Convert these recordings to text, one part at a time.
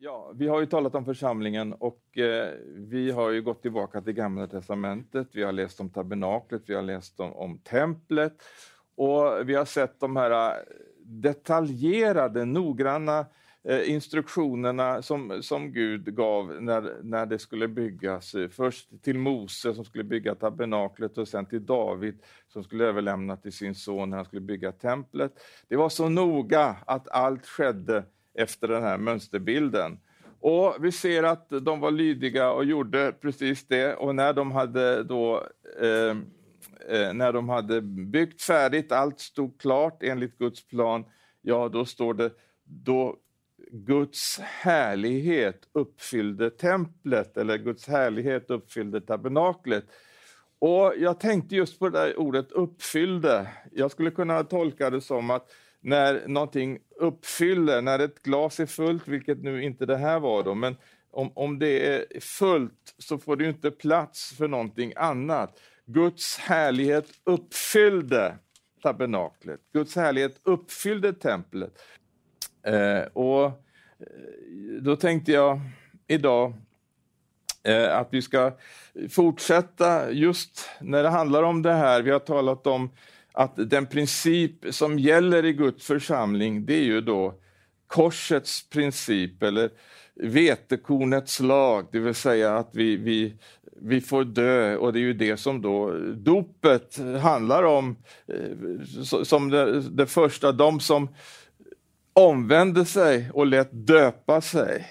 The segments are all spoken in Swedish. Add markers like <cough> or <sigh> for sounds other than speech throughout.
Ja, vi har ju talat om församlingen och eh, vi har ju gått tillbaka till Gamla Testamentet. Vi har läst om tabernaklet, vi har läst om, om templet och vi har sett de här eh, detaljerade, noggranna eh, instruktionerna som, som Gud gav när, när det skulle byggas. Eh, först till Mose som skulle bygga tabernaklet och sen till David som skulle överlämna till sin son när han skulle bygga templet. Det var så noga att allt skedde efter den här mönsterbilden. Och Vi ser att de var lydiga och gjorde precis det och när de hade då eh, eh, när de hade byggt färdigt, allt stod klart enligt Guds plan, ja då står det då Guds härlighet uppfyllde templet eller Guds härlighet uppfyllde tabernaklet. Och Jag tänkte just på det där ordet uppfyllde. Jag skulle kunna tolka det som att när någonting uppfyller, när ett glas är fullt, vilket nu inte det här var då, men om, om det är fullt så får det inte plats för någonting annat. Guds härlighet uppfyllde tabernaklet. Guds härlighet uppfyllde templet. Eh, och eh, då tänkte jag idag eh, att vi ska fortsätta just när det handlar om det här. Vi har talat om att den princip som gäller i Guds församling, det är ju då korsets princip eller vetekornets lag, det vill säga att vi, vi, vi får dö. Och det är ju det som då dopet handlar om. Eh, som det, det första, de som omvände sig och lät döpa sig,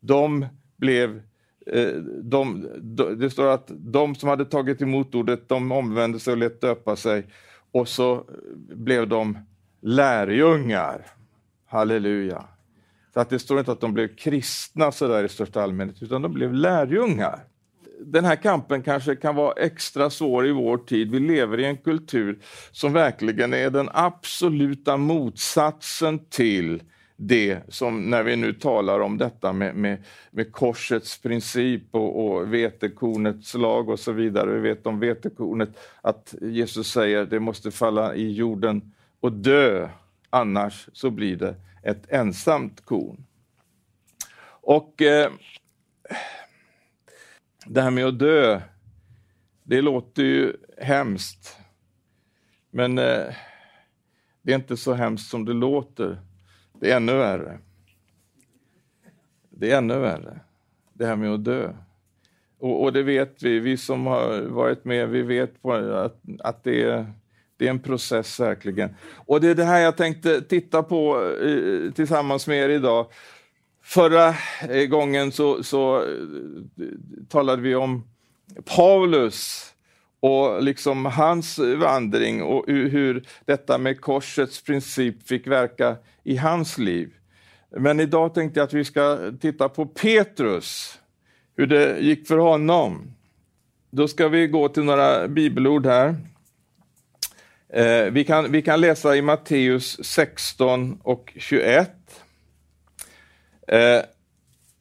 de blev eh, de, det står att de som hade tagit emot ordet, de omvände sig och lät döpa sig och så blev de lärjungar. Halleluja. Så att det står inte att de blev kristna så där i största allmänhet, utan de blev lärjungar. Den här kampen kanske kan vara extra svår i vår tid. Vi lever i en kultur som verkligen är den absoluta motsatsen till det som när vi nu talar om detta med, med, med korsets princip och, och vetekornets lag och så vidare. Vi vet om vetekornet att Jesus säger det måste falla i jorden och dö, annars så blir det ett ensamt korn. Och eh, det här med att dö, det låter ju hemskt. Men eh, det är inte så hemskt som det låter. Det är ännu värre. Det är ännu värre, det här med att dö. Och, och det vet vi, vi som har varit med, vi vet att, att det, är, det är en process verkligen. Och det är det här jag tänkte titta på eh, tillsammans med er idag. Förra eh, gången så, så eh, talade vi om Paulus och liksom hans vandring och hur detta med korsets princip fick verka i hans liv. Men idag tänkte jag att vi ska titta på Petrus, hur det gick för honom. Då ska vi gå till några bibelord här. Eh, vi, kan, vi kan läsa i Matteus 16 och 21. Eh,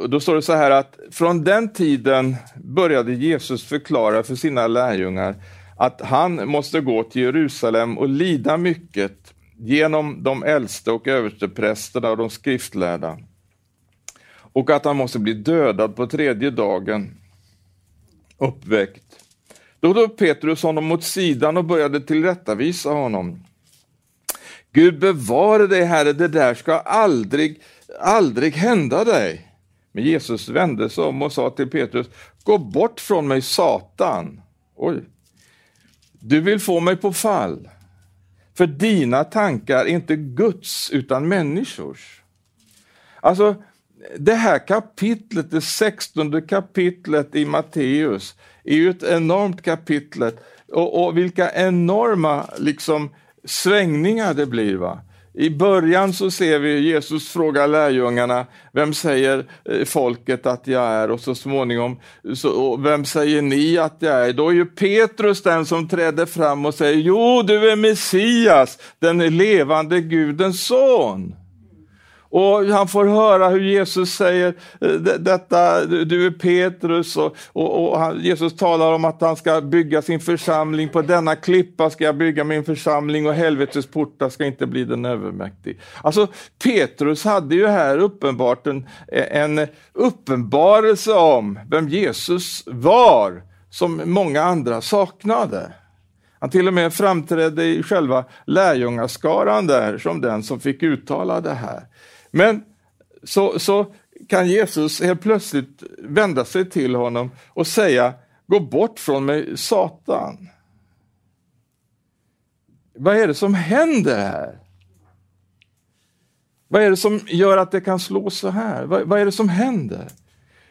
då står det så här att från den tiden började Jesus förklara för sina lärjungar att han måste gå till Jerusalem och lida mycket genom de äldste och översteprästerna och de skriftlärda och att han måste bli dödad på tredje dagen, uppväckt. Då tog Petrus honom mot sidan och började tillrättavisa honom. Gud bevare dig, Herre, det där ska aldrig, aldrig hända dig. Men Jesus vände sig om och sa till Petrus, gå bort från mig Satan. Oj. Du vill få mig på fall. För dina tankar är inte Guds utan människors. Alltså, det här kapitlet, det sextonde kapitlet i Matteus, är ju ett enormt kapitel. Och, och vilka enorma liksom, svängningar det blir. va? I början så ser vi Jesus fråga lärjungarna, vem säger eh, folket att jag är? Och så småningom, så, och vem säger ni att jag är? Då är ju Petrus den som träder fram och säger, jo du är Messias, den levande Gudens son. Och han får höra hur Jesus säger eh, detta, du är Petrus och, och, och han, Jesus talar om att han ska bygga sin församling, på denna klippa ska jag bygga min församling och helvetets portar ska inte bli den övermäktig. Alltså Petrus hade ju här uppenbart en, en uppenbarelse om vem Jesus var, som många andra saknade. Han till och med framträdde i själva lärjungaskaran där som den som fick uttala det här. Men så, så kan Jesus helt plötsligt vända sig till honom och säga, gå bort från mig Satan. Vad är det som händer här? Vad är det som gör att det kan slå så här? Vad, vad är det som händer?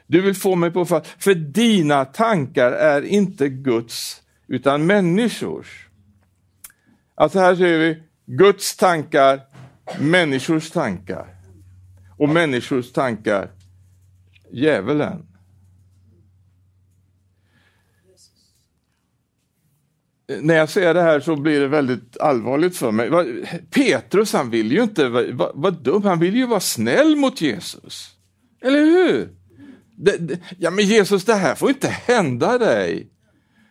Du vill få mig på fall, för dina tankar är inte Guds utan människors. Alltså här ser vi Guds tankar, människors tankar. Och människors tankar, djävulen. När jag ser det här så blir det väldigt allvarligt för mig. Petrus han vill ju inte vara, vara dum, han vill ju vara snäll mot Jesus. Eller hur? Det, det, ja men Jesus, det här får inte hända dig.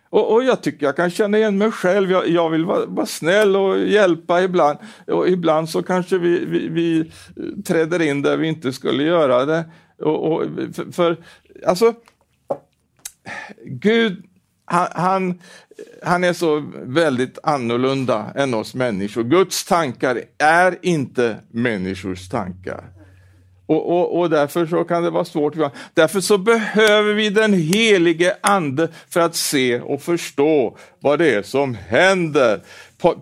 Och, och, jag tycker jag kan känna igen mig själv. Jag, jag vill vara, vara, snäll och hjälpa ibland. Och ibland så kanske vi, vi, vi eh, träder in där vi inte skulle göra det. Och, och för, för, alltså, Gud, han, han, han är så väldigt annorlunda än oss människor. Guds tankar är inte människors tankar. Och, och, och, därför så kan det vara svårt. Därför så behöver vi den helige ande för att se och förstå vad det är som händer.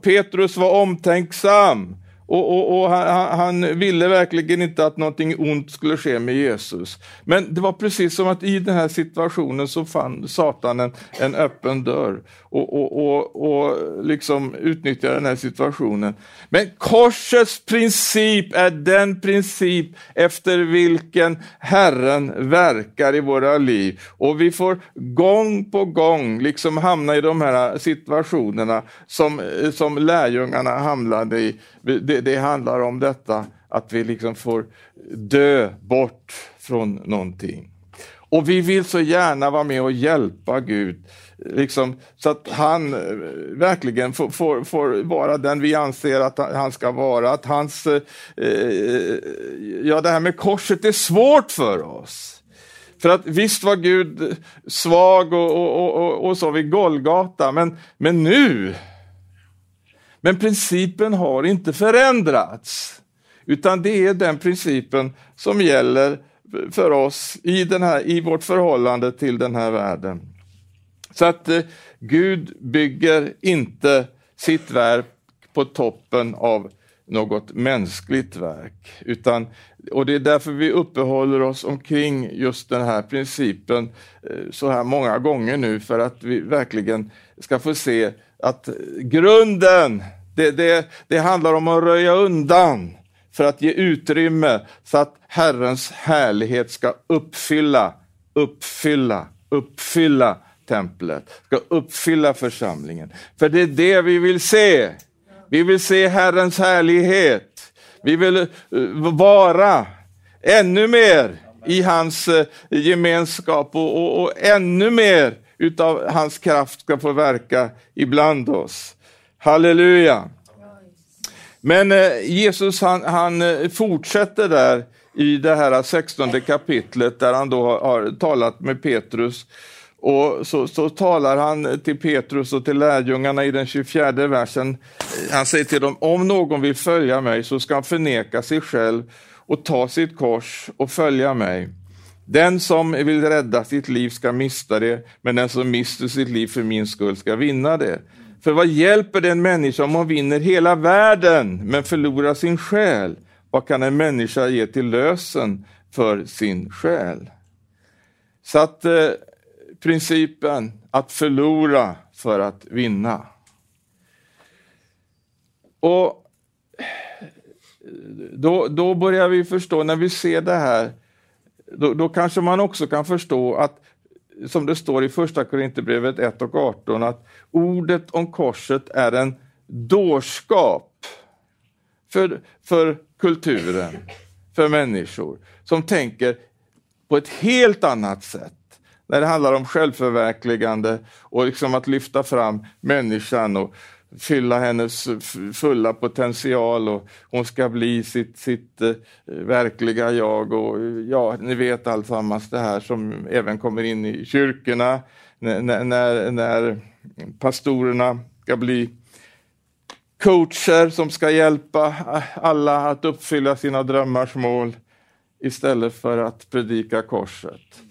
Petrus var omtänksam. Och, och, och han, han, ville verkligen inte att någonting ont skulle ske med Jesus. Men det var precis som att i den här situationen så fann Satan en, en öppen dörr och, och, och, liksom utnyttjade den här situationen. Men korsets princip är den princip efter vilken Herren verkar i våra liv. Och vi får gång på gång liksom hamna i de här situationerna som, som lärjungarna hamnade i det, det handlar om detta att vi liksom får dö bort från någonting. Och vi vill så gärna vara med och hjälpa Gud, liksom, så att han eh, verkligen får, får, får, vara den vi anser att han ska vara. Att hans, eh, eh, ja, det här med korset är svårt för oss. För att visst var Gud svag och, och, och, och så vid Golgata, men, men nu men principen har inte förändrats, utan det är den principen som gäller för oss i, den här, i vårt förhållande till den här världen. Så att eh, Gud bygger inte sitt verk på toppen av något mänskligt verk. Utan, och det är därför vi uppehåller oss omkring just den här principen eh, så här många gånger nu, för att vi verkligen ska få se att eh, grunden, det, det, det handlar om att röja undan för att ge utrymme så att Herrens härlighet ska uppfylla, uppfylla, uppfylla templet, ska uppfylla församlingen. För det är det vi vill se. Vi vill se Herrens härlighet. Vi vill eh, vara ännu mer i hans eh, gemenskap och, och, och ännu mer utav hans kraft ska få verka ibland oss. Halleluja! Men eh, Jesus han, han eh, fortsätter där i det här 16 kapitlet där han då har talat med Petrus. Och så, så talar han till Petrus och till lärjungarna i den 24 versen. Han säger till dem, om någon vill följa mig så ska han förneka sig själv och ta sitt kors och följa mig. Den som vill rädda sitt liv ska mista det, men den som mister sitt liv för min skull ska vinna det. För vad hjälper det en människa om hon vinner hela världen men förlorar sin själ? Vad kan en människa ge till lösen för sin själ? Så att eh, principen att förlora för att vinna. Och då, då börjar vi förstå, när vi ser det här, då, då kanske man också kan förstå att som det står i första Korinthierbrevet 1 och 18, att ordet om korset är en dårskap för, för kulturen, för människor som tänker på ett helt annat sätt när det handlar om självförverkligande och liksom att lyfta fram människan och fylla hennes fulla potential och hon ska bli sitt, sitt eh, verkliga jag och ja, ni vet alltsammans det här som även kommer in i kyrkorna när, när, när pastorerna ska bli coacher som ska hjälpa alla att uppfylla sina drömmars mål istället för att predika korset.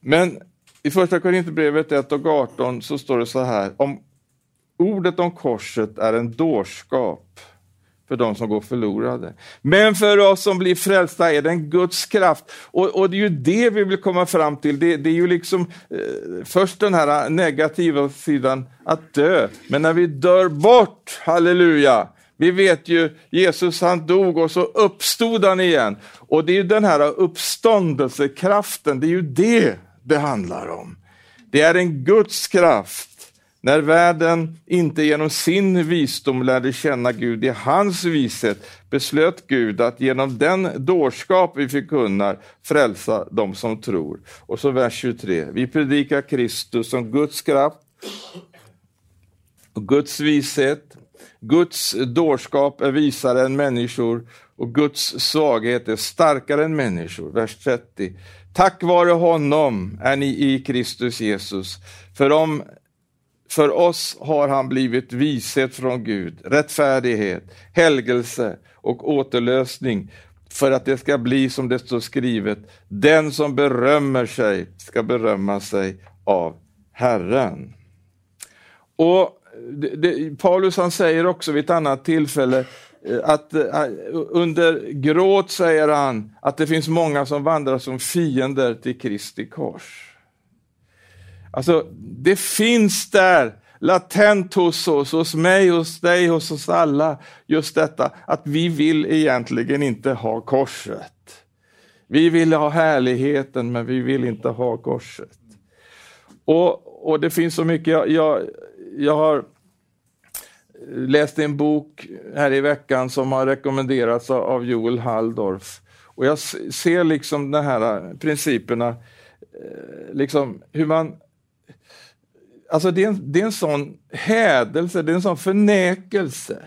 Men i första Korinthierbrevet 1 och 18 så står det så här, om ordet om korset är en dårskap för de som går förlorade. Men för oss som blir frälsta är det en Guds kraft. Och, och det är ju det vi vill komma fram till. Det, det är ju liksom eh, först den här negativa sidan, att dö. Men när vi dör bort, halleluja, vi vet ju, Jesus han dog och så uppstod han igen. Och det är ju den här uppståndelsekraften, det är ju det det handlar om. Det är en Guds kraft när världen inte genom sin visdom lärde känna Gud i hans vishet beslöt Gud att genom den dårskap vi förkunnar frälsa de som tror. Och så vers 23. Vi predikar Kristus som Guds kraft och Guds vishet. Guds dårskap är visare än människor och Guds svaghet är starkare än människor. Vers 30. Tack vare honom är ni i Kristus Jesus. För om för oss har han blivit vishet från Gud, rättfärdighet, helgelse och återlösning för att det ska bli som det står skrivet, den som berömmer sig ska berömma sig av Herren. Och det, det, Paulus han säger också vid ett annat tillfälle eh, att eh, under gråt säger han att det finns många som vandrar som fiender till Kristi kors. Alltså, det finns där latent hos oss, hos mig, hos dig, hos oss alla, just detta att vi vill egentligen inte ha korset. Vi vill ha härligheten, men vi vill inte ha korset. Och, och det finns så mycket, jag, jag, jag har läst en bok här i veckan som har rekommenderats av Joel Halldorf. Och jag ser liksom de här principerna, eh, liksom hur man Alltså det är, en, det är en sån hädelse, det är en sån förnekelse.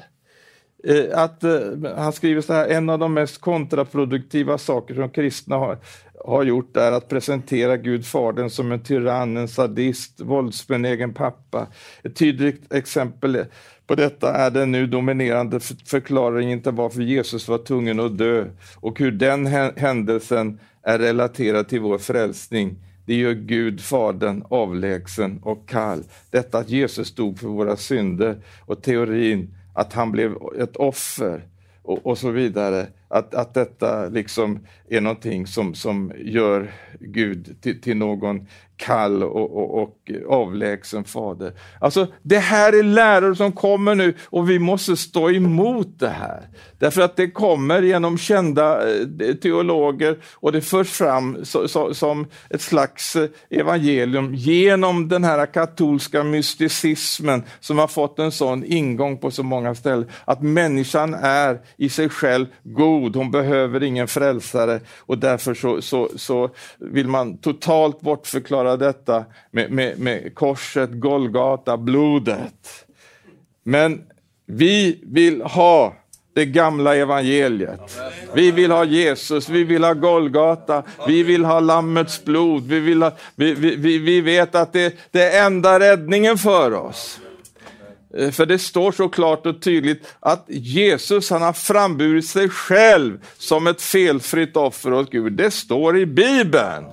Eh, att, eh, han skriver så här, en av de mest kontraproduktiva saker som kristna har, har gjort är att presentera Gud Fadern som en tyrann, en sadist, våldsbenägen pappa. Ett tydligt exempel på detta är den nu dominerande förklaringen till varför Jesus var tvungen att dö och hur den händelsen är relaterad till vår frälsning det gör Gud, Fadern, avlägsen och kall. Detta att Jesus stod för våra synder och teorin att han blev ett offer och, och så vidare. Att, att detta liksom är någonting som, som gör Gud till, till någon kall och, och, och, avlägsen fader. Alltså det här är läror som kommer nu och vi måste stå emot det här. Därför att det kommer genom kända eh, teologer och det förs fram så, så, som ett slags eh, evangelium genom den här katolska mysticismen som har fått en sån ingång på så många ställen. Att människan är i sig själv god, hon behöver ingen frälsare och därför så, så, så vill man totalt bortförklara detta med, med, med korset, Golgata, blodet. Men vi vill ha det gamla evangeliet. Vi vill ha Jesus, vi vill ha Golgata, vi vill ha Lammets blod. Vi, vill ha, vi, vi, vi vet att det, det är enda räddningen för oss. Eh, för det står så klart och tydligt att Jesus han har framburit sig själv som ett felfritt offer åt Gud. Det står i Bibeln.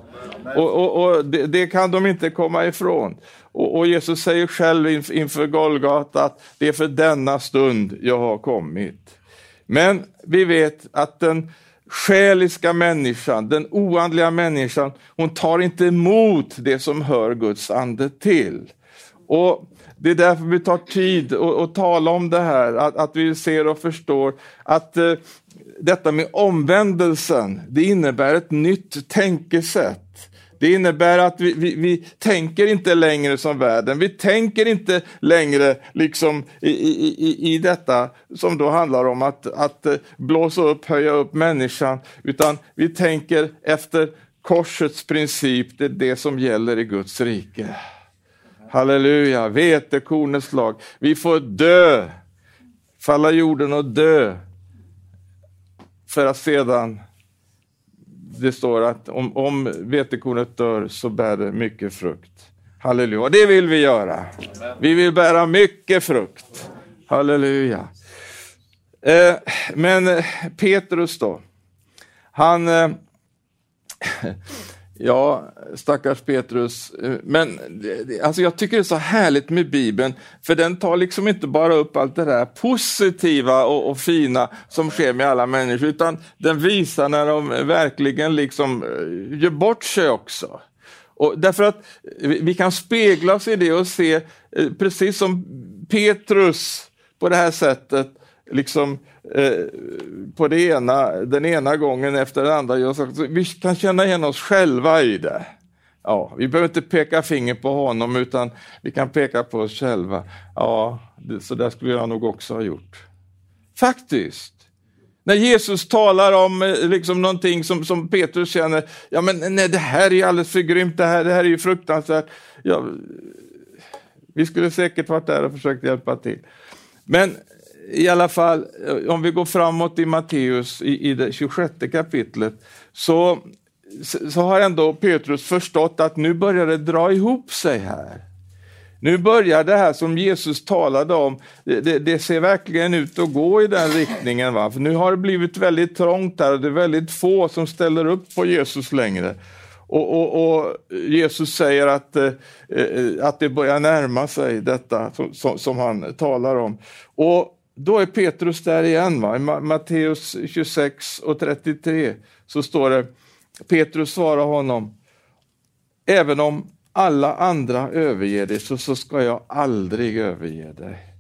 Och, och, och det, det, kan de inte komma ifrån. Och, och Jesus säger själv inför Golgata att det är för denna stund jag har kommit. Men vi vet att den själiska människan, den oandliga människan, hon tar inte emot det som hör Guds ande till. Och det är därför vi tar tid att tala om det här, att, att vi ser och förstår att eh, detta med omvändelsen, det innebär ett nytt tänkesätt. Det innebär att vi, vi, vi, tänker inte längre som världen. Vi tänker inte längre liksom i, i, i, i detta som då handlar om att, att eh, blåsa upp, höja upp människan, utan vi tänker efter korsets princip, det är det som gäller i Guds rike. Halleluja, vetekornets lag. Vi får dö, falla jorden och dö, för att sedan det står att om, om vetekornet dör så bär det mycket frukt. Halleluja, och det vill vi göra. Vi vill bära mycket frukt. Halleluja. Eh, men Petrus då, han eh, Ja, stackars Petrus. Eh, men alltså jag tycker det är så härligt med Bibeln, för den tar liksom inte bara upp allt det där positiva och, och fina som sker med alla människor, utan den visar när de verkligen liksom eh, gör bort sig också. Och därför att vi kan spegla oss i det och se, eh, precis som Petrus på det här sättet, liksom Eh, Eh, på det ena, den ena gången efter den andra. Vi kan känna igen oss själva i det. Ja, vi behöver inte peka finger på honom utan vi kan peka på oss själva. Ja, så där skulle jag nog också ha gjort. Faktiskt. När Jesus talar om eh, liksom någonting som, som Petrus känner, ja men nej det här är alldeles för grymt, det här, det här är ju fruktansvärt. Ja, vi skulle säkert varit där och försökt hjälpa till. Men i alla fall, eh, om vi går framåt i Matteus i, i det 26 kapitlet, så, så har ändå Petrus förstått att nu börjar det dra ihop sig här. Nu börjar det här som Jesus talade om, det, det, ser verkligen ut att gå i den riktningen. Va? För nu har det blivit väldigt trångt här och det är väldigt få som ställer upp på Jesus längre. Och, och, och Jesus säger att, eh, eh att det börjar närma sig detta som, som, som han talar om. Och då är Petrus där igen. Va? I Matteus 26 och 33 så står det, Petrus svarar honom, även om alla andra överger dig så, så ska jag aldrig överge dig.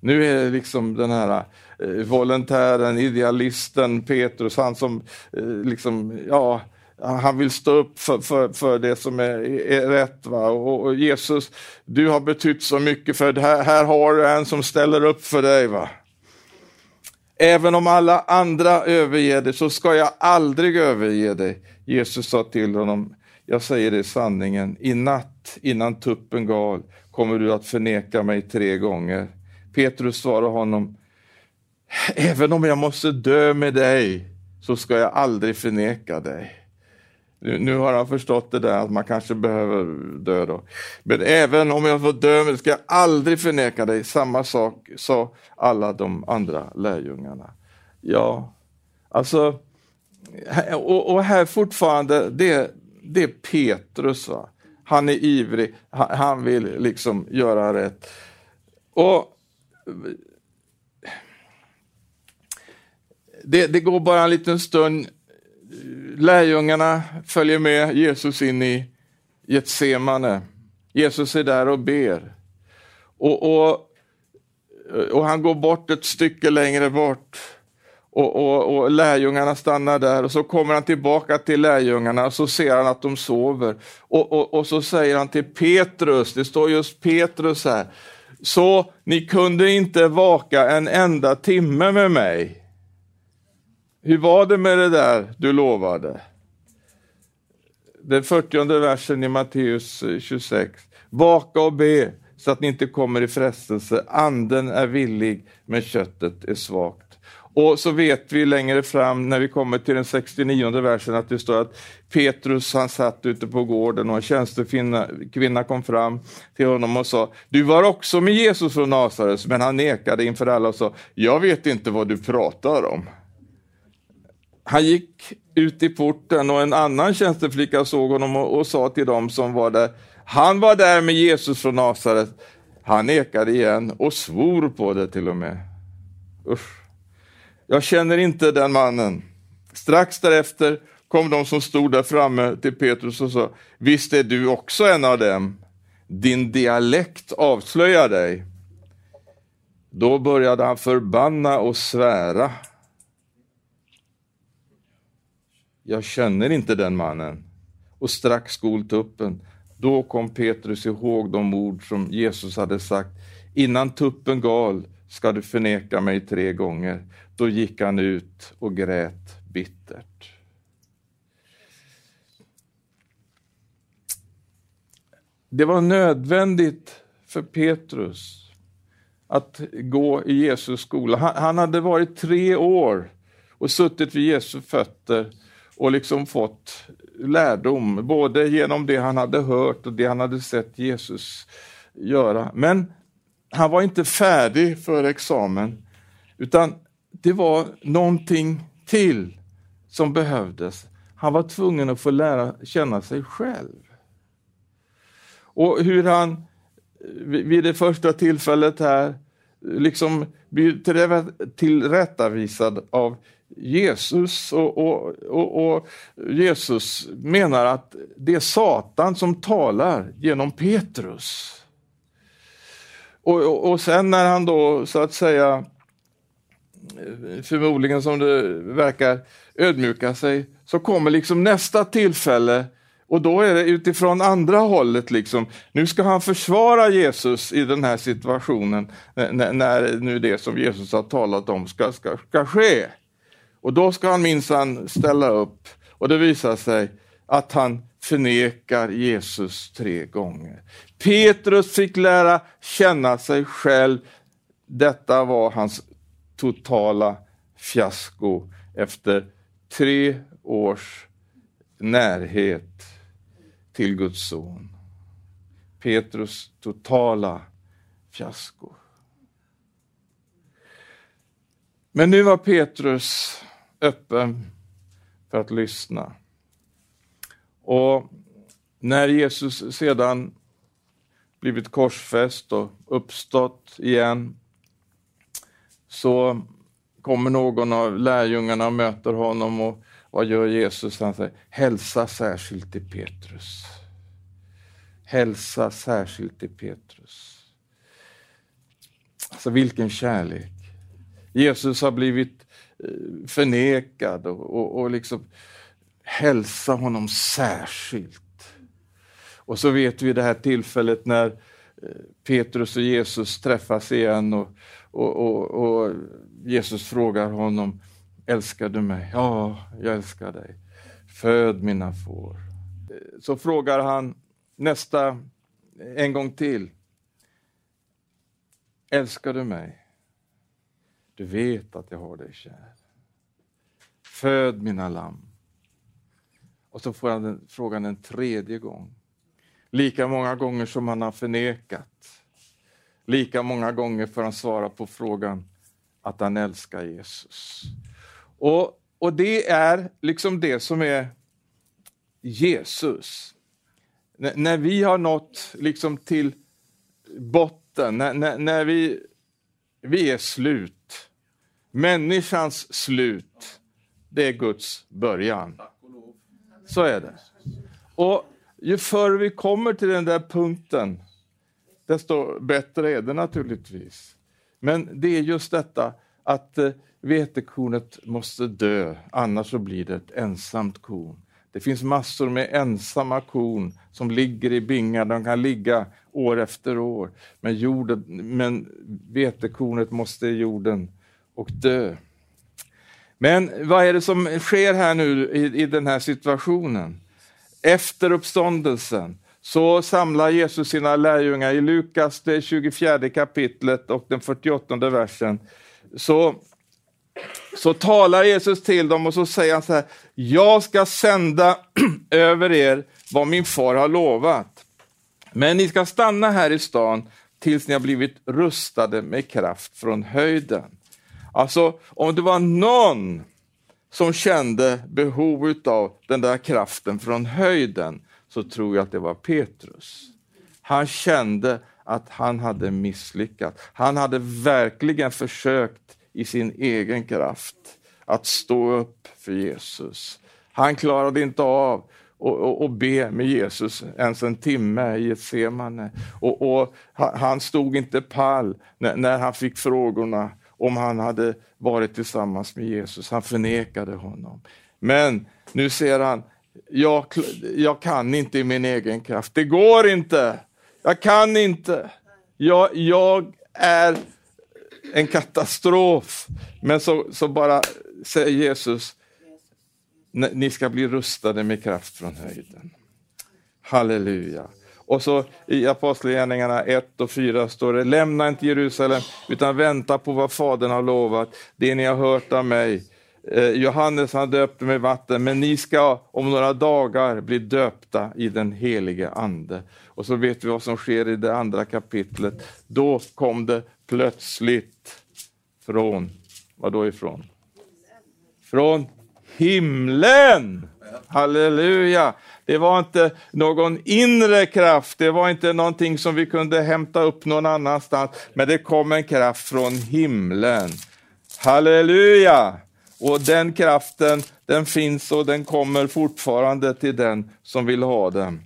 Nu är det liksom den här eh, volontären, idealisten Petrus, han som eh, liksom, ja, han vill stå upp för, för, för det som är, är rätt. Va? Och, och, Jesus, du har betytt så mycket för det här, här har du en som ställer upp för dig. Va? Även om alla andra överger dig så ska jag aldrig överge dig. Jesus sa till honom, jag säger dig sanningen, i natt innan tuppen gal kommer du att förneka mig tre gånger. Petrus svarade honom, även om jag måste dö med dig så ska jag aldrig förneka dig. Nu, nu, har han förstått det där att man kanske behöver dö då. Men även om jag får dö, ska jag aldrig förneka dig. Samma sak sa alla de andra lärjungarna. Ja, alltså, och, och här fortfarande, det, det är Petrus. Va? Han är ivrig, han, han vill liksom göra rätt. Och det, det, går bara en liten stund lärjungarna följer med Jesus in i Getsemane. Jesus är där och ber. Och, och, och han går bort ett stycke längre bort. Och, och, och, lärjungarna stannar där och så kommer han tillbaka till lärjungarna och så ser han att de sover. Och, och, och så säger han till Petrus, det står just Petrus här, så ni kunde inte vaka en enda timme med mig. Hur var det med det där du lovade? Den 40 versen i Matteus 26. Vaka och be så att ni inte kommer i frestelse. Anden är villig, men köttet är svagt. Och så vet vi längre fram när vi kommer till den 69 versen att det står att Petrus han satt ute på gården och en tjänstekvinna kom fram till honom och sa, du var också med Jesus från Nasaret, men han nekade inför alla och sa, jag vet inte vad du pratar om. Han gick ut i porten och en annan tjänsteflicka såg honom och, och sa till dem som var där, han var där med Jesus från Nasaret. Han nekade igen och svor på det till och med. Usch. Jag känner inte den mannen. Strax därefter kom de som stod där framme till Petrus och sa, visst är du också en av dem? Din dialekt avslöjar dig. Då började han förbanna och svära jag känner inte den mannen. och strax skoltuppen. Då kom Petrus ihåg de ord som Jesus hade sagt. Innan tuppen gal ska du förneka mig tre gånger. Då gick han ut och grät bittert. Det var nödvändigt för Petrus att gå i Jesus skola. Han hade varit tre år och suttit vid Jesu fötter och liksom fått lärdom, både genom det han hade hört och det han hade sett Jesus göra. Men han var inte färdig för examen, utan det var någonting till som behövdes. Han var tvungen att få lära känna sig själv. Och hur han vid det första tillfället här liksom blir tillrättavisad av Jesus och, och, och, och, Jesus menar att det är Satan som talar genom Petrus. Och, och, sen när han då så att säga, förmodligen som det verkar, ödmjuka sig, så kommer liksom nästa tillfälle och då är det utifrån andra hållet. Liksom. Nu ska han försvara Jesus i den här situationen, när, när nu det som Jesus har talat om ska, ska, ska ske. Och då ska han minsann ställa upp och det visar sig att han förnekar Jesus tre gånger. Petrus fick lära känna sig själv. Detta var hans totala fiasko efter tre års närhet till Guds son. Petrus totala fiasko. Men nu var Petrus öppen för att lyssna. Och när Jesus sedan blivit korsfäst och uppstått igen så kommer någon av lärjungarna och möter honom och vad gör Jesus? Han säger hälsa särskilt till Petrus. Hälsa särskilt till Petrus. Alltså vilken kärlek. Jesus har blivit förnekad och, och, och liksom hälsa honom särskilt. Och så vet vi det här tillfället när eh, Petrus och Jesus träffas igen och, och, och, och Jesus frågar honom, älskar du mig? Ja, jag älskar dig. Föd mina får. Eh, så frågar han nästa, en gång till. Älskar du mig? Du vet att jag har dig kär. Föd mina lamm. Och så får han den, frågan en tredje gång. Lika många gånger som han har förnekat. Lika många gånger får han svara på frågan att han älskar Jesus. Och, och det är liksom det som är Jesus. N när vi har nått liksom till botten, när, när, när vi, vi är slut. Människans slut, det är Guds början. Så är det. Och ju förr vi kommer till den där punkten, desto bättre är det naturligtvis. Men det är just detta att eh, vetekornet måste dö, annars så blir det ett ensamt korn. Det finns massor med ensamma korn som ligger i bingar, de kan ligga år efter år. Men, jorden, men vetekornet måste i jorden och dö. Men vad är det som sker här nu i, i den här situationen? Efter uppståndelsen så samlar Jesus sina lärjungar i Lukas, det 24 kapitlet och den 48 versen. Så, så talar Jesus till dem och så säger han så här, jag ska sända <clears throat> över er vad min far har lovat. Men ni ska stanna här i stan tills ni har blivit rustade med kraft från höjden. Alltså, om det var någon som kände behov av den där kraften från höjden, så tror jag att det var Petrus. Han kände att han hade misslyckats. Han hade verkligen försökt i sin egen kraft att stå upp för Jesus. Han klarade inte av att be med Jesus ens en timme i Getsemane. Och, och, han stod inte pall när, när han fick frågorna om han hade varit tillsammans med Jesus. Han förnekade honom. Men nu ser han, jag, jag kan inte i min egen kraft. Det går inte. Jag kan inte. Jag, jag är en katastrof. Men så, så bara säger Jesus, ni ska bli rustade med kraft från höjden. Halleluja. Och så i Apostlagärningarna 1 och 4 står det, lämna inte Jerusalem utan vänta på vad Fadern har lovat, det ni har hört av mig. Eh, Johannes han döpte med vatten, men ni ska om några dagar bli döpta i den helige Ande. Och så vet vi vad som sker i det andra kapitlet. Då kom det plötsligt från, vad då ifrån? Från himlen! Halleluja! Det var inte någon inre kraft, det var inte någonting som vi kunde hämta upp någon annanstans, men det kom en kraft från himlen. Halleluja! Och den kraften, den finns och den kommer fortfarande till den som vill ha den.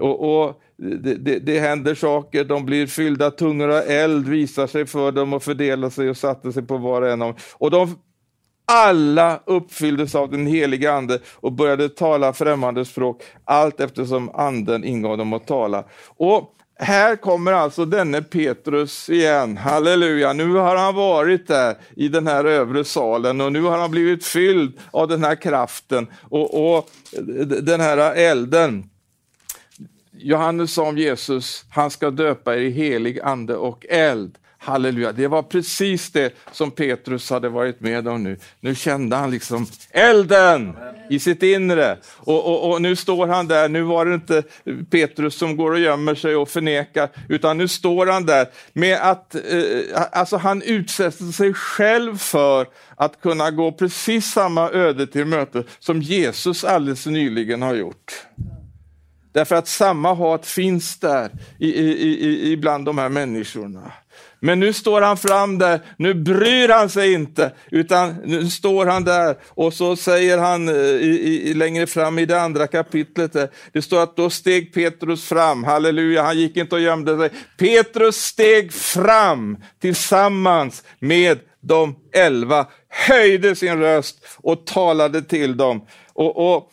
Och, och det, det, det, händer saker, de blir fyllda tungor av eld, visar sig för dem och fördelar sig och satte sig på var och en av dem. Och de alla uppfylldes av den helige Ande och började tala främmande språk allt eftersom Anden ingav dem att tala. Och här kommer alltså denne Petrus igen, halleluja, nu har han varit där i den här övre salen och nu har han blivit fylld av den här kraften och, och den här elden. Johannes sa om Jesus, han ska döpa er i helig ande och eld. Halleluja, det var precis det som Petrus hade varit med om nu. Nu kände han liksom elden i sitt inre. Och, och, och, nu står han där, nu var det inte Petrus som går och gömmer sig och förnekar, utan nu står han där med att, eh, alltså han utsätter sig själv för att kunna gå precis samma öde till möte som Jesus alldeles nyligen har gjort. Därför att samma hat finns där i, i, i, bland de här människorna. Men nu står han fram där, nu bryr han sig inte, utan nu står han där och så säger han eh, i, i, längre fram i det andra kapitlet, där, det står att då steg Petrus fram, halleluja, han gick inte och gömde sig. Petrus steg fram tillsammans med de elva, höjde sin röst och talade till dem. Och, och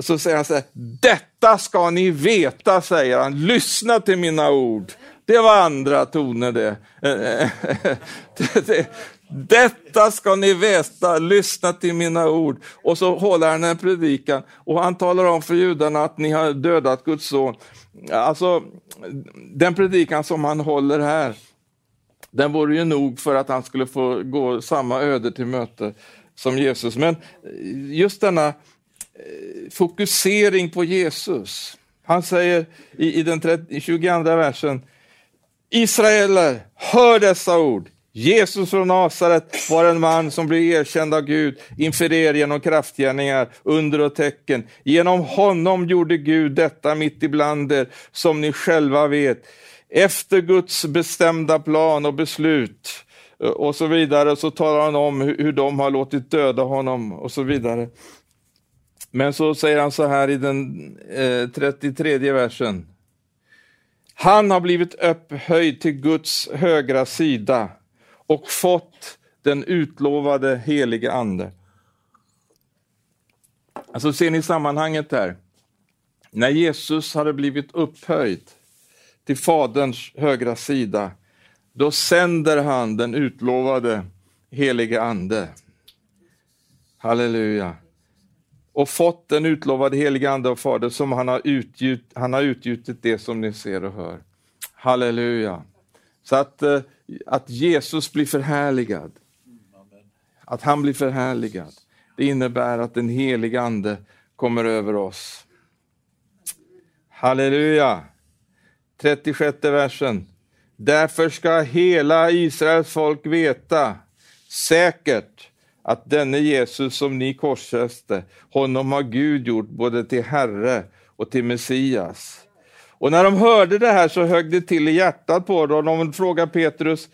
så säger han så här, detta ska ni veta, säger han, lyssna till mina ord. Det var andra toner det. <laughs> Detta ska ni veta, lyssna till mina ord. Och så håller han en predikan och han talar om för judarna att ni har dödat Guds son. Alltså, den predikan som han håller här, den vore ju nog för att han skulle få gå samma öde till möte som Jesus. Men just denna eh, fokusering på Jesus. Han säger i, i den 22 versen, Israeler, hör dessa ord. Jesus från Nasaret var en man som blev erkänd av Gud inför er genom kraftgärningar, under och tecken. Genom honom gjorde Gud detta mitt ibland er, som ni själva vet. Efter Guds bestämda plan och beslut eh, och så vidare, så talar han om hur de har låtit döda honom och så vidare. Men så säger han så här i den eh, 33 versen. Han har blivit upphöjd till Guds högra sida och fått den utlovade helige Ande. Alltså ser ni sammanhanget där? När Jesus hade blivit upphöjd till Faderns högra sida, då sänder han den utlovade helige Ande. Halleluja och fått den utlovade helige Ande och Fader som han har, utgjut, han har utgjutit det som ni ser och hör. Halleluja. Så att, eh, att Jesus blir förhärligad, att han blir förhärligad, det innebär att den helige Ande kommer över oss. Halleluja. 36 versen. Därför ska hela Israels folk veta säkert att denne Jesus som ni korsfäste, honom har Gud gjort både till Herre och till Messias. Och när de hörde det här så högg det till i hjärtat på dem. De frågade Petrus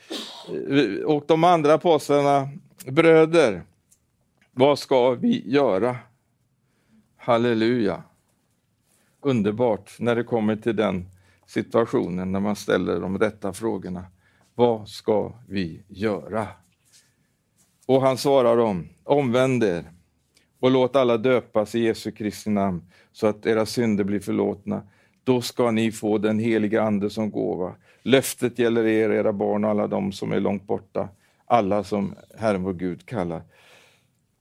eh, och de andra apostlarna, bröder, vad ska vi göra? Halleluja. Underbart när det kommer till den situationen när man ställer de rätta frågorna. Vad ska vi göra? Och han svarar dem, omvänd er och låt alla döpas i Jesu Kristi namn så att era synder blir förlåtna. Då ska ni få den heliga Ande som gåva. Löftet gäller er, era barn och alla de som är långt borta, alla som Herren vår Gud kallar.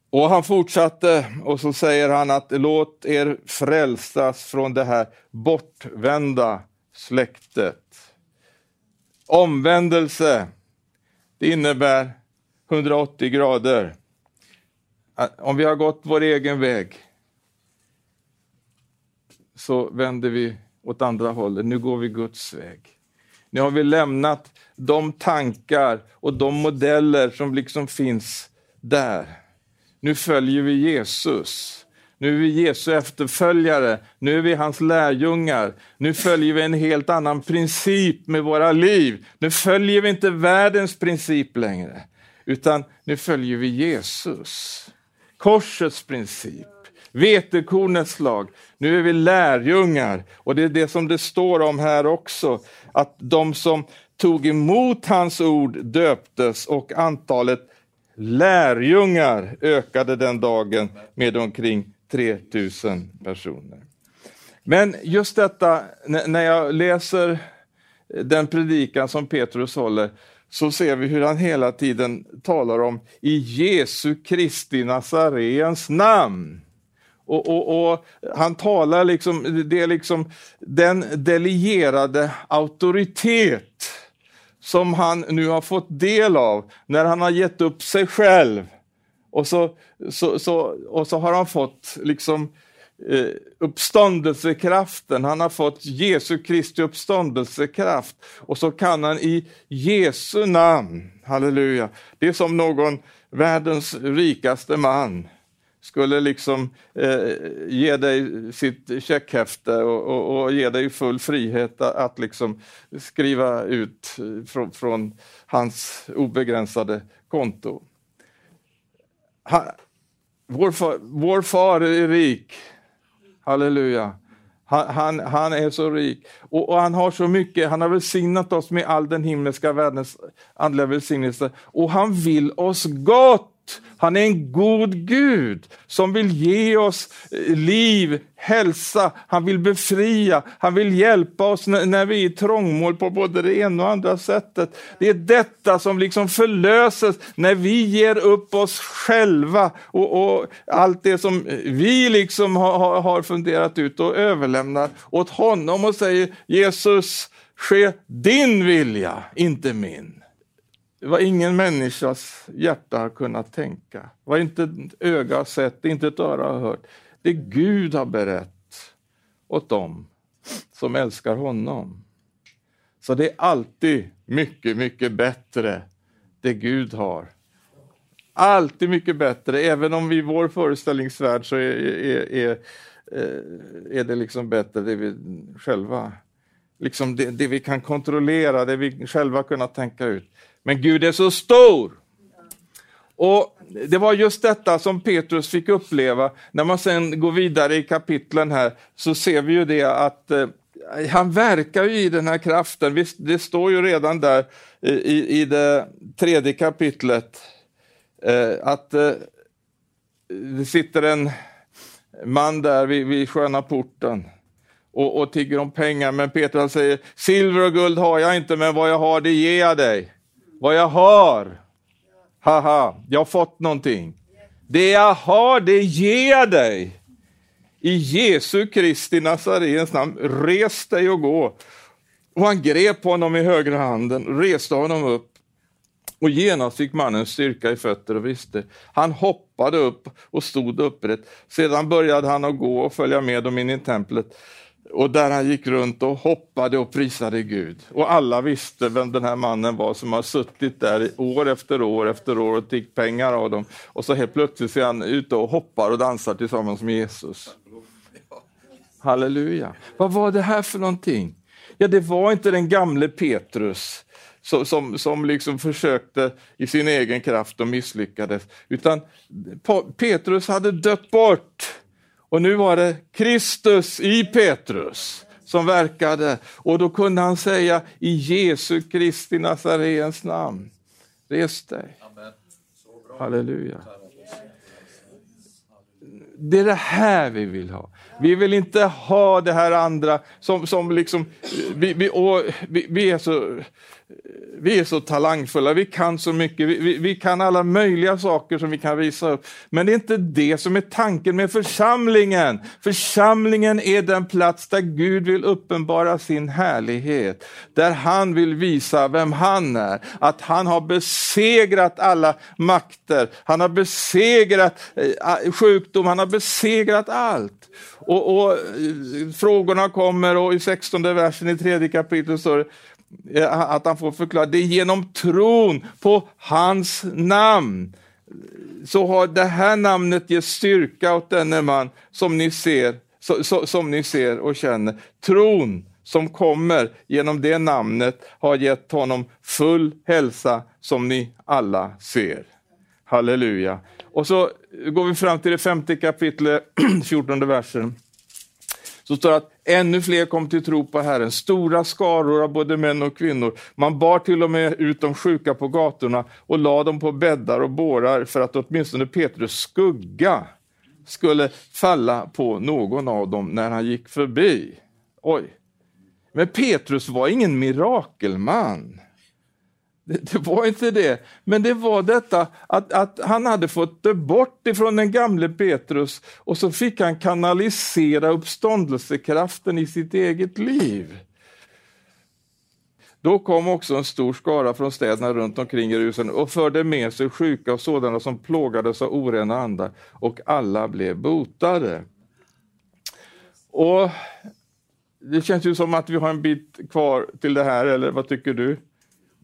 Och han fortsatte och så säger han att låt er frälsas från det här bortvända släktet. Omvändelse, det innebär 180 grader. Om vi har gått vår egen väg så vänder vi åt andra hållet. Nu går vi Guds väg. Nu har vi lämnat de tankar och de modeller som liksom finns där. Nu följer vi Jesus. Nu är vi Jesu efterföljare, nu är vi hans lärjungar. Nu följer vi en helt annan princip med våra liv. Nu följer vi inte världens princip längre, utan nu följer vi Jesus. Korsets princip, vetekornets lag. Nu är vi lärjungar och det är det som det står om här också, att de som tog emot hans ord döptes och antalet lärjungar ökade den dagen med omkring 3000 personer. Men just detta, när jag läser den predikan som Petrus håller, så ser vi hur han hela tiden talar om i Jesu Kristi Nazarens namn. Och, och, och, Han talar liksom, det är liksom den delegerade auktoritet som han nu har fått del av när han har gett upp sig själv. Och så, så, så, och så har han fått liksom eh, uppståndelsekraften, han har fått Jesu Kristi uppståndelsekraft. Och så kan han i Jesu namn, halleluja, det är som någon världens rikaste man skulle liksom eh, ge dig sitt checkhäfte och, och, och, ge dig full frihet att, att liksom skriva ut eh, från, från hans obegränsade konto. Ha, vår, far, vår far är rik, halleluja. Han, han, han, är så rik och, och, han har så mycket, han har välsignat oss med all den himmelska världens andliga välsignelse och han vill oss gott. Han är en god Gud som vill ge oss eh, liv, hälsa, han vill befria, han vill hjälpa oss när, vi är i trångmål på både det ena och andra sättet. Det är detta som liksom förlöses när vi ger upp oss själva och, och allt det som vi liksom har, har funderat ut och överlämnar åt honom och säger Jesus, ske din vilja, inte min vad ingen människas hjärta har kunnat tänka, vad inte ett öga har sett, inte ett öra har hört. Det Gud har berett åt dem som älskar honom. Så det är alltid mycket, mycket bättre det Gud har. Alltid mycket bättre, även om vi i vår föreställningsvärld så är, är, är, eh, är det liksom bättre det vi själva, liksom det, det vi kan kontrollera, det vi själva kunnat tänka ut. Men Gud är så stor. Och Det var just detta som Petrus fick uppleva. När man sen går vidare i kapitlen här så ser vi ju det att eh, han verkar ju i den här kraften. Visst, det står ju redan där eh, i, i det tredje kapitlet eh, att eh, det sitter en man där vid, vid sköna porten och, och tigger om pengar. Men Petrus säger, silver och guld har jag inte, men vad jag har det ger jag dig. Vad jag har, haha, jag har fått någonting. Det jag har, det ger jag dig. I Jesu Kristi Nazarens namn, res dig och gå. Och han grep honom i högra handen, reste honom upp och genast fick mannen styrka i fötter och visste. Han hoppade upp och stod upprätt. Sedan började han att gå och följa med dem in i templet och där han gick runt och hoppade och prisade Gud. Och alla visste vem den här mannen var som har suttit där år efter år efter år och tiggt pengar av dem. Och så helt plötsligt ser han ute och hoppar och dansar tillsammans med Jesus. Halleluja. Vad var det här för någonting? Ja, det var inte den gamle Petrus som, som, som liksom försökte i sin egen kraft och misslyckades, utan Petrus hade dött bort. Och nu var det Kristus i Petrus som verkade och då kunde han säga i Jesu Kristi Nazarens namn, res dig. Halleluja. det är det här vi vill ha. Vi vill inte ha det här andra som, som liksom, vi, vi, vi, vi är så vi är så talangfulla, vi kan så mycket, vi, vi, vi, kan alla möjliga saker som vi kan visa upp. Men det är inte det som är tanken med församlingen. Församlingen är den plats där Gud vill uppenbara sin härlighet, där han vill visa vem han är, att han har besegrat alla makter, han har besegrat eh, sjukdom, han har besegrat allt. Och, och, eh, Frågorna kommer och i 16 versen i tredje kapitlet står det Eh, att han får förklara, det är genom tron på hans namn. Så har det här namnet gett styrka åt denne man som ni ser, så, så, som ni ser och känner. Tron som kommer genom det namnet har gett honom full hälsa som ni alla ser. Halleluja. Och så går vi fram till det femte kapitlet, <clears throat> 14 versen så står det att ännu fler kom till tro på Herren, stora skaror av både män och kvinnor. Man bar till och med ut de sjuka på gatorna och la dem på bäddar och bårar för att åtminstone Petrus skugga skulle falla på någon av dem när han gick förbi. Oj. Men Petrus var ingen mirakelman. Det, det, var inte det, men det var detta att, att han hade fått det bort ifrån den gamle Petrus och så fick han kanalisera uppståndelsekraften i sitt eget liv. Då kom också en stor skara från städerna runt omkring Jerusalem och förde med sig sjuka och sådana som plågades av orena andar och alla blev botade. Och Det känns ju som att vi har en bit kvar till det här, eller vad tycker du?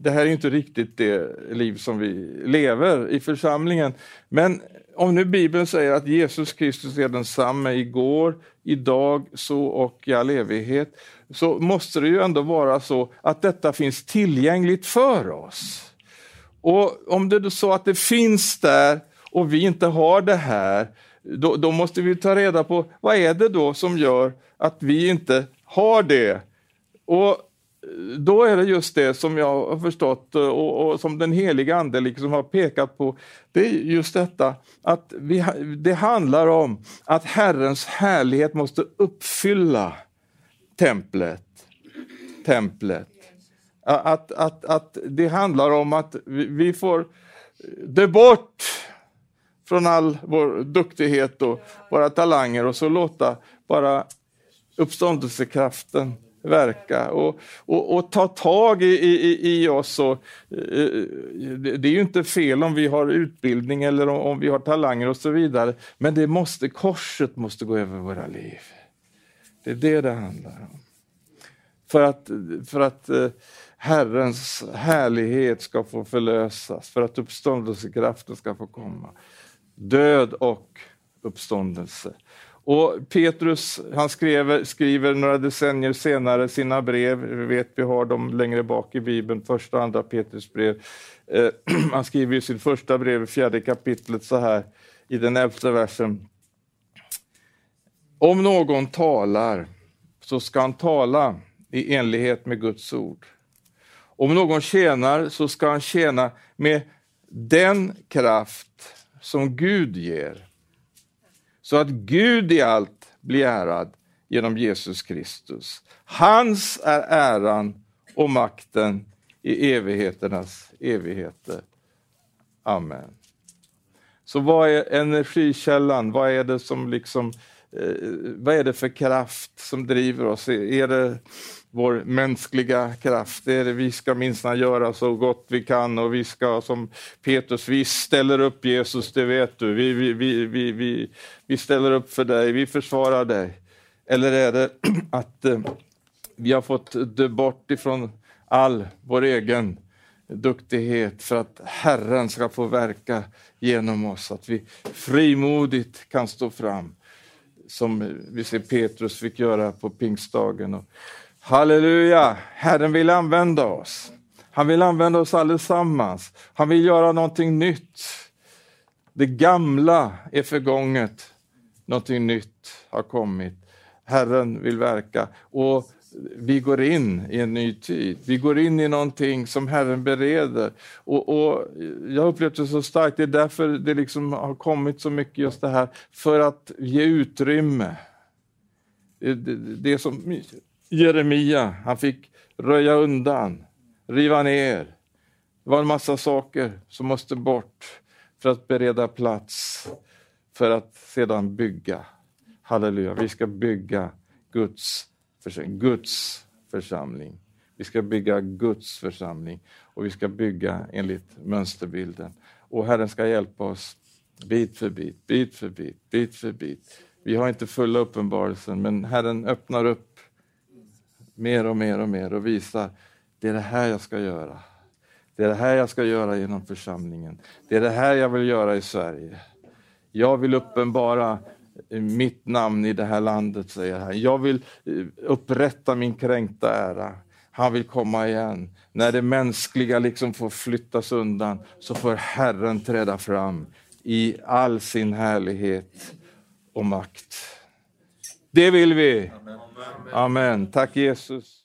Det här är inte riktigt det liv som vi lever i församlingen. Men om nu Bibeln säger att Jesus Kristus är densamme igår, idag, så och i all evighet, så måste det ju ändå vara så att detta finns tillgängligt för oss. Och om det är så att det finns där och vi inte har det här, då, då måste vi ta reda på vad är det då som gör att vi inte har det. Och då är det just det som jag har förstått eh, och, och, som den heliga Ande liksom har pekat på. Det är just detta att vi, det handlar om att Herrens härlighet måste uppfylla templet. templet. Att, att, att det handlar om att vi, får det bort från all vår duktighet och våra talanger och så låta bara uppståndelsekraften verka och, och, och, ta tag i, i, i oss. Och, eh, det är ju inte fel om vi har utbildning eller om, om vi har talanger och så vidare, men det måste, korset måste gå över våra liv. Det är det det handlar om. För att, för att eh, Herrens härlighet ska få förlösas, för att uppståndelsekraften ska få komma. Död och uppståndelse. Och Petrus han skriver, skriver några decennier senare sina brev, vi vet vi har dem längre bak i Bibeln, första och andra Petrus brev. Eh, <clears throat> han skriver i sitt första brev, fjärde kapitlet så här, i den elfte versen. Om någon talar så ska han tala i enlighet med Guds ord. Om någon tjänar så ska han tjäna med den kraft som Gud ger så att Gud i allt blir ärad genom Jesus Kristus. Hans är äran och makten i evigheternas evigheter. Amen. Så vad är energikällan? Vad är det som liksom, eh, vad är det för kraft som driver oss? Är det vår mänskliga kraft. Det är det, vi ska minsann göra så gott vi kan och vi ska som Petrus, vi ställer upp Jesus, det vet du. Vi, vi, vi, vi, vi, vi ställer upp för dig, vi försvarar dig. Eller är det <clears throat> att eh, vi har fått dö bort ifrån all vår egen duktighet för att Herren ska få verka genom oss, att vi frimodigt kan stå fram som vi ser Petrus fick göra på pingstdagen. Halleluja! Herren vill använda oss. Han vill använda oss allesammans. Han vill göra någonting nytt. Det gamla är förgånget. Någonting nytt har kommit. Herren vill verka. Och vi går in i en ny tid. Vi går in i någonting som Herren bereder. Och, och jag upplevt det så starkt, det är därför det liksom har kommit så mycket just det här, för att ge utrymme. Det, det, det som Jeremia, han fick röja undan, riva ner. Det var en massa saker som måste bort för att bereda plats, för att sedan bygga. Halleluja, vi ska bygga Guds, Guds församling. Vi ska bygga Guds församling och vi ska bygga enligt mönsterbilden. Och Herren ska hjälpa oss bit för bit, bit för bit, bit för bit. Vi har inte fulla uppenbarelsen, men Herren öppnar upp mer och mer och mer och visar, det är det här jag ska göra. Det är det här jag ska göra genom församlingen. Det är det här jag vill göra i Sverige. Jag vill uppenbara eh, mitt namn i det här landet, säger han. Jag vill eh, upprätta min kränkta ära. Han vill komma igen. När det mänskliga liksom får flyttas undan så får Herren träda fram i all sin härlighet och makt. Det vill vi. Amen. Tack Jesus.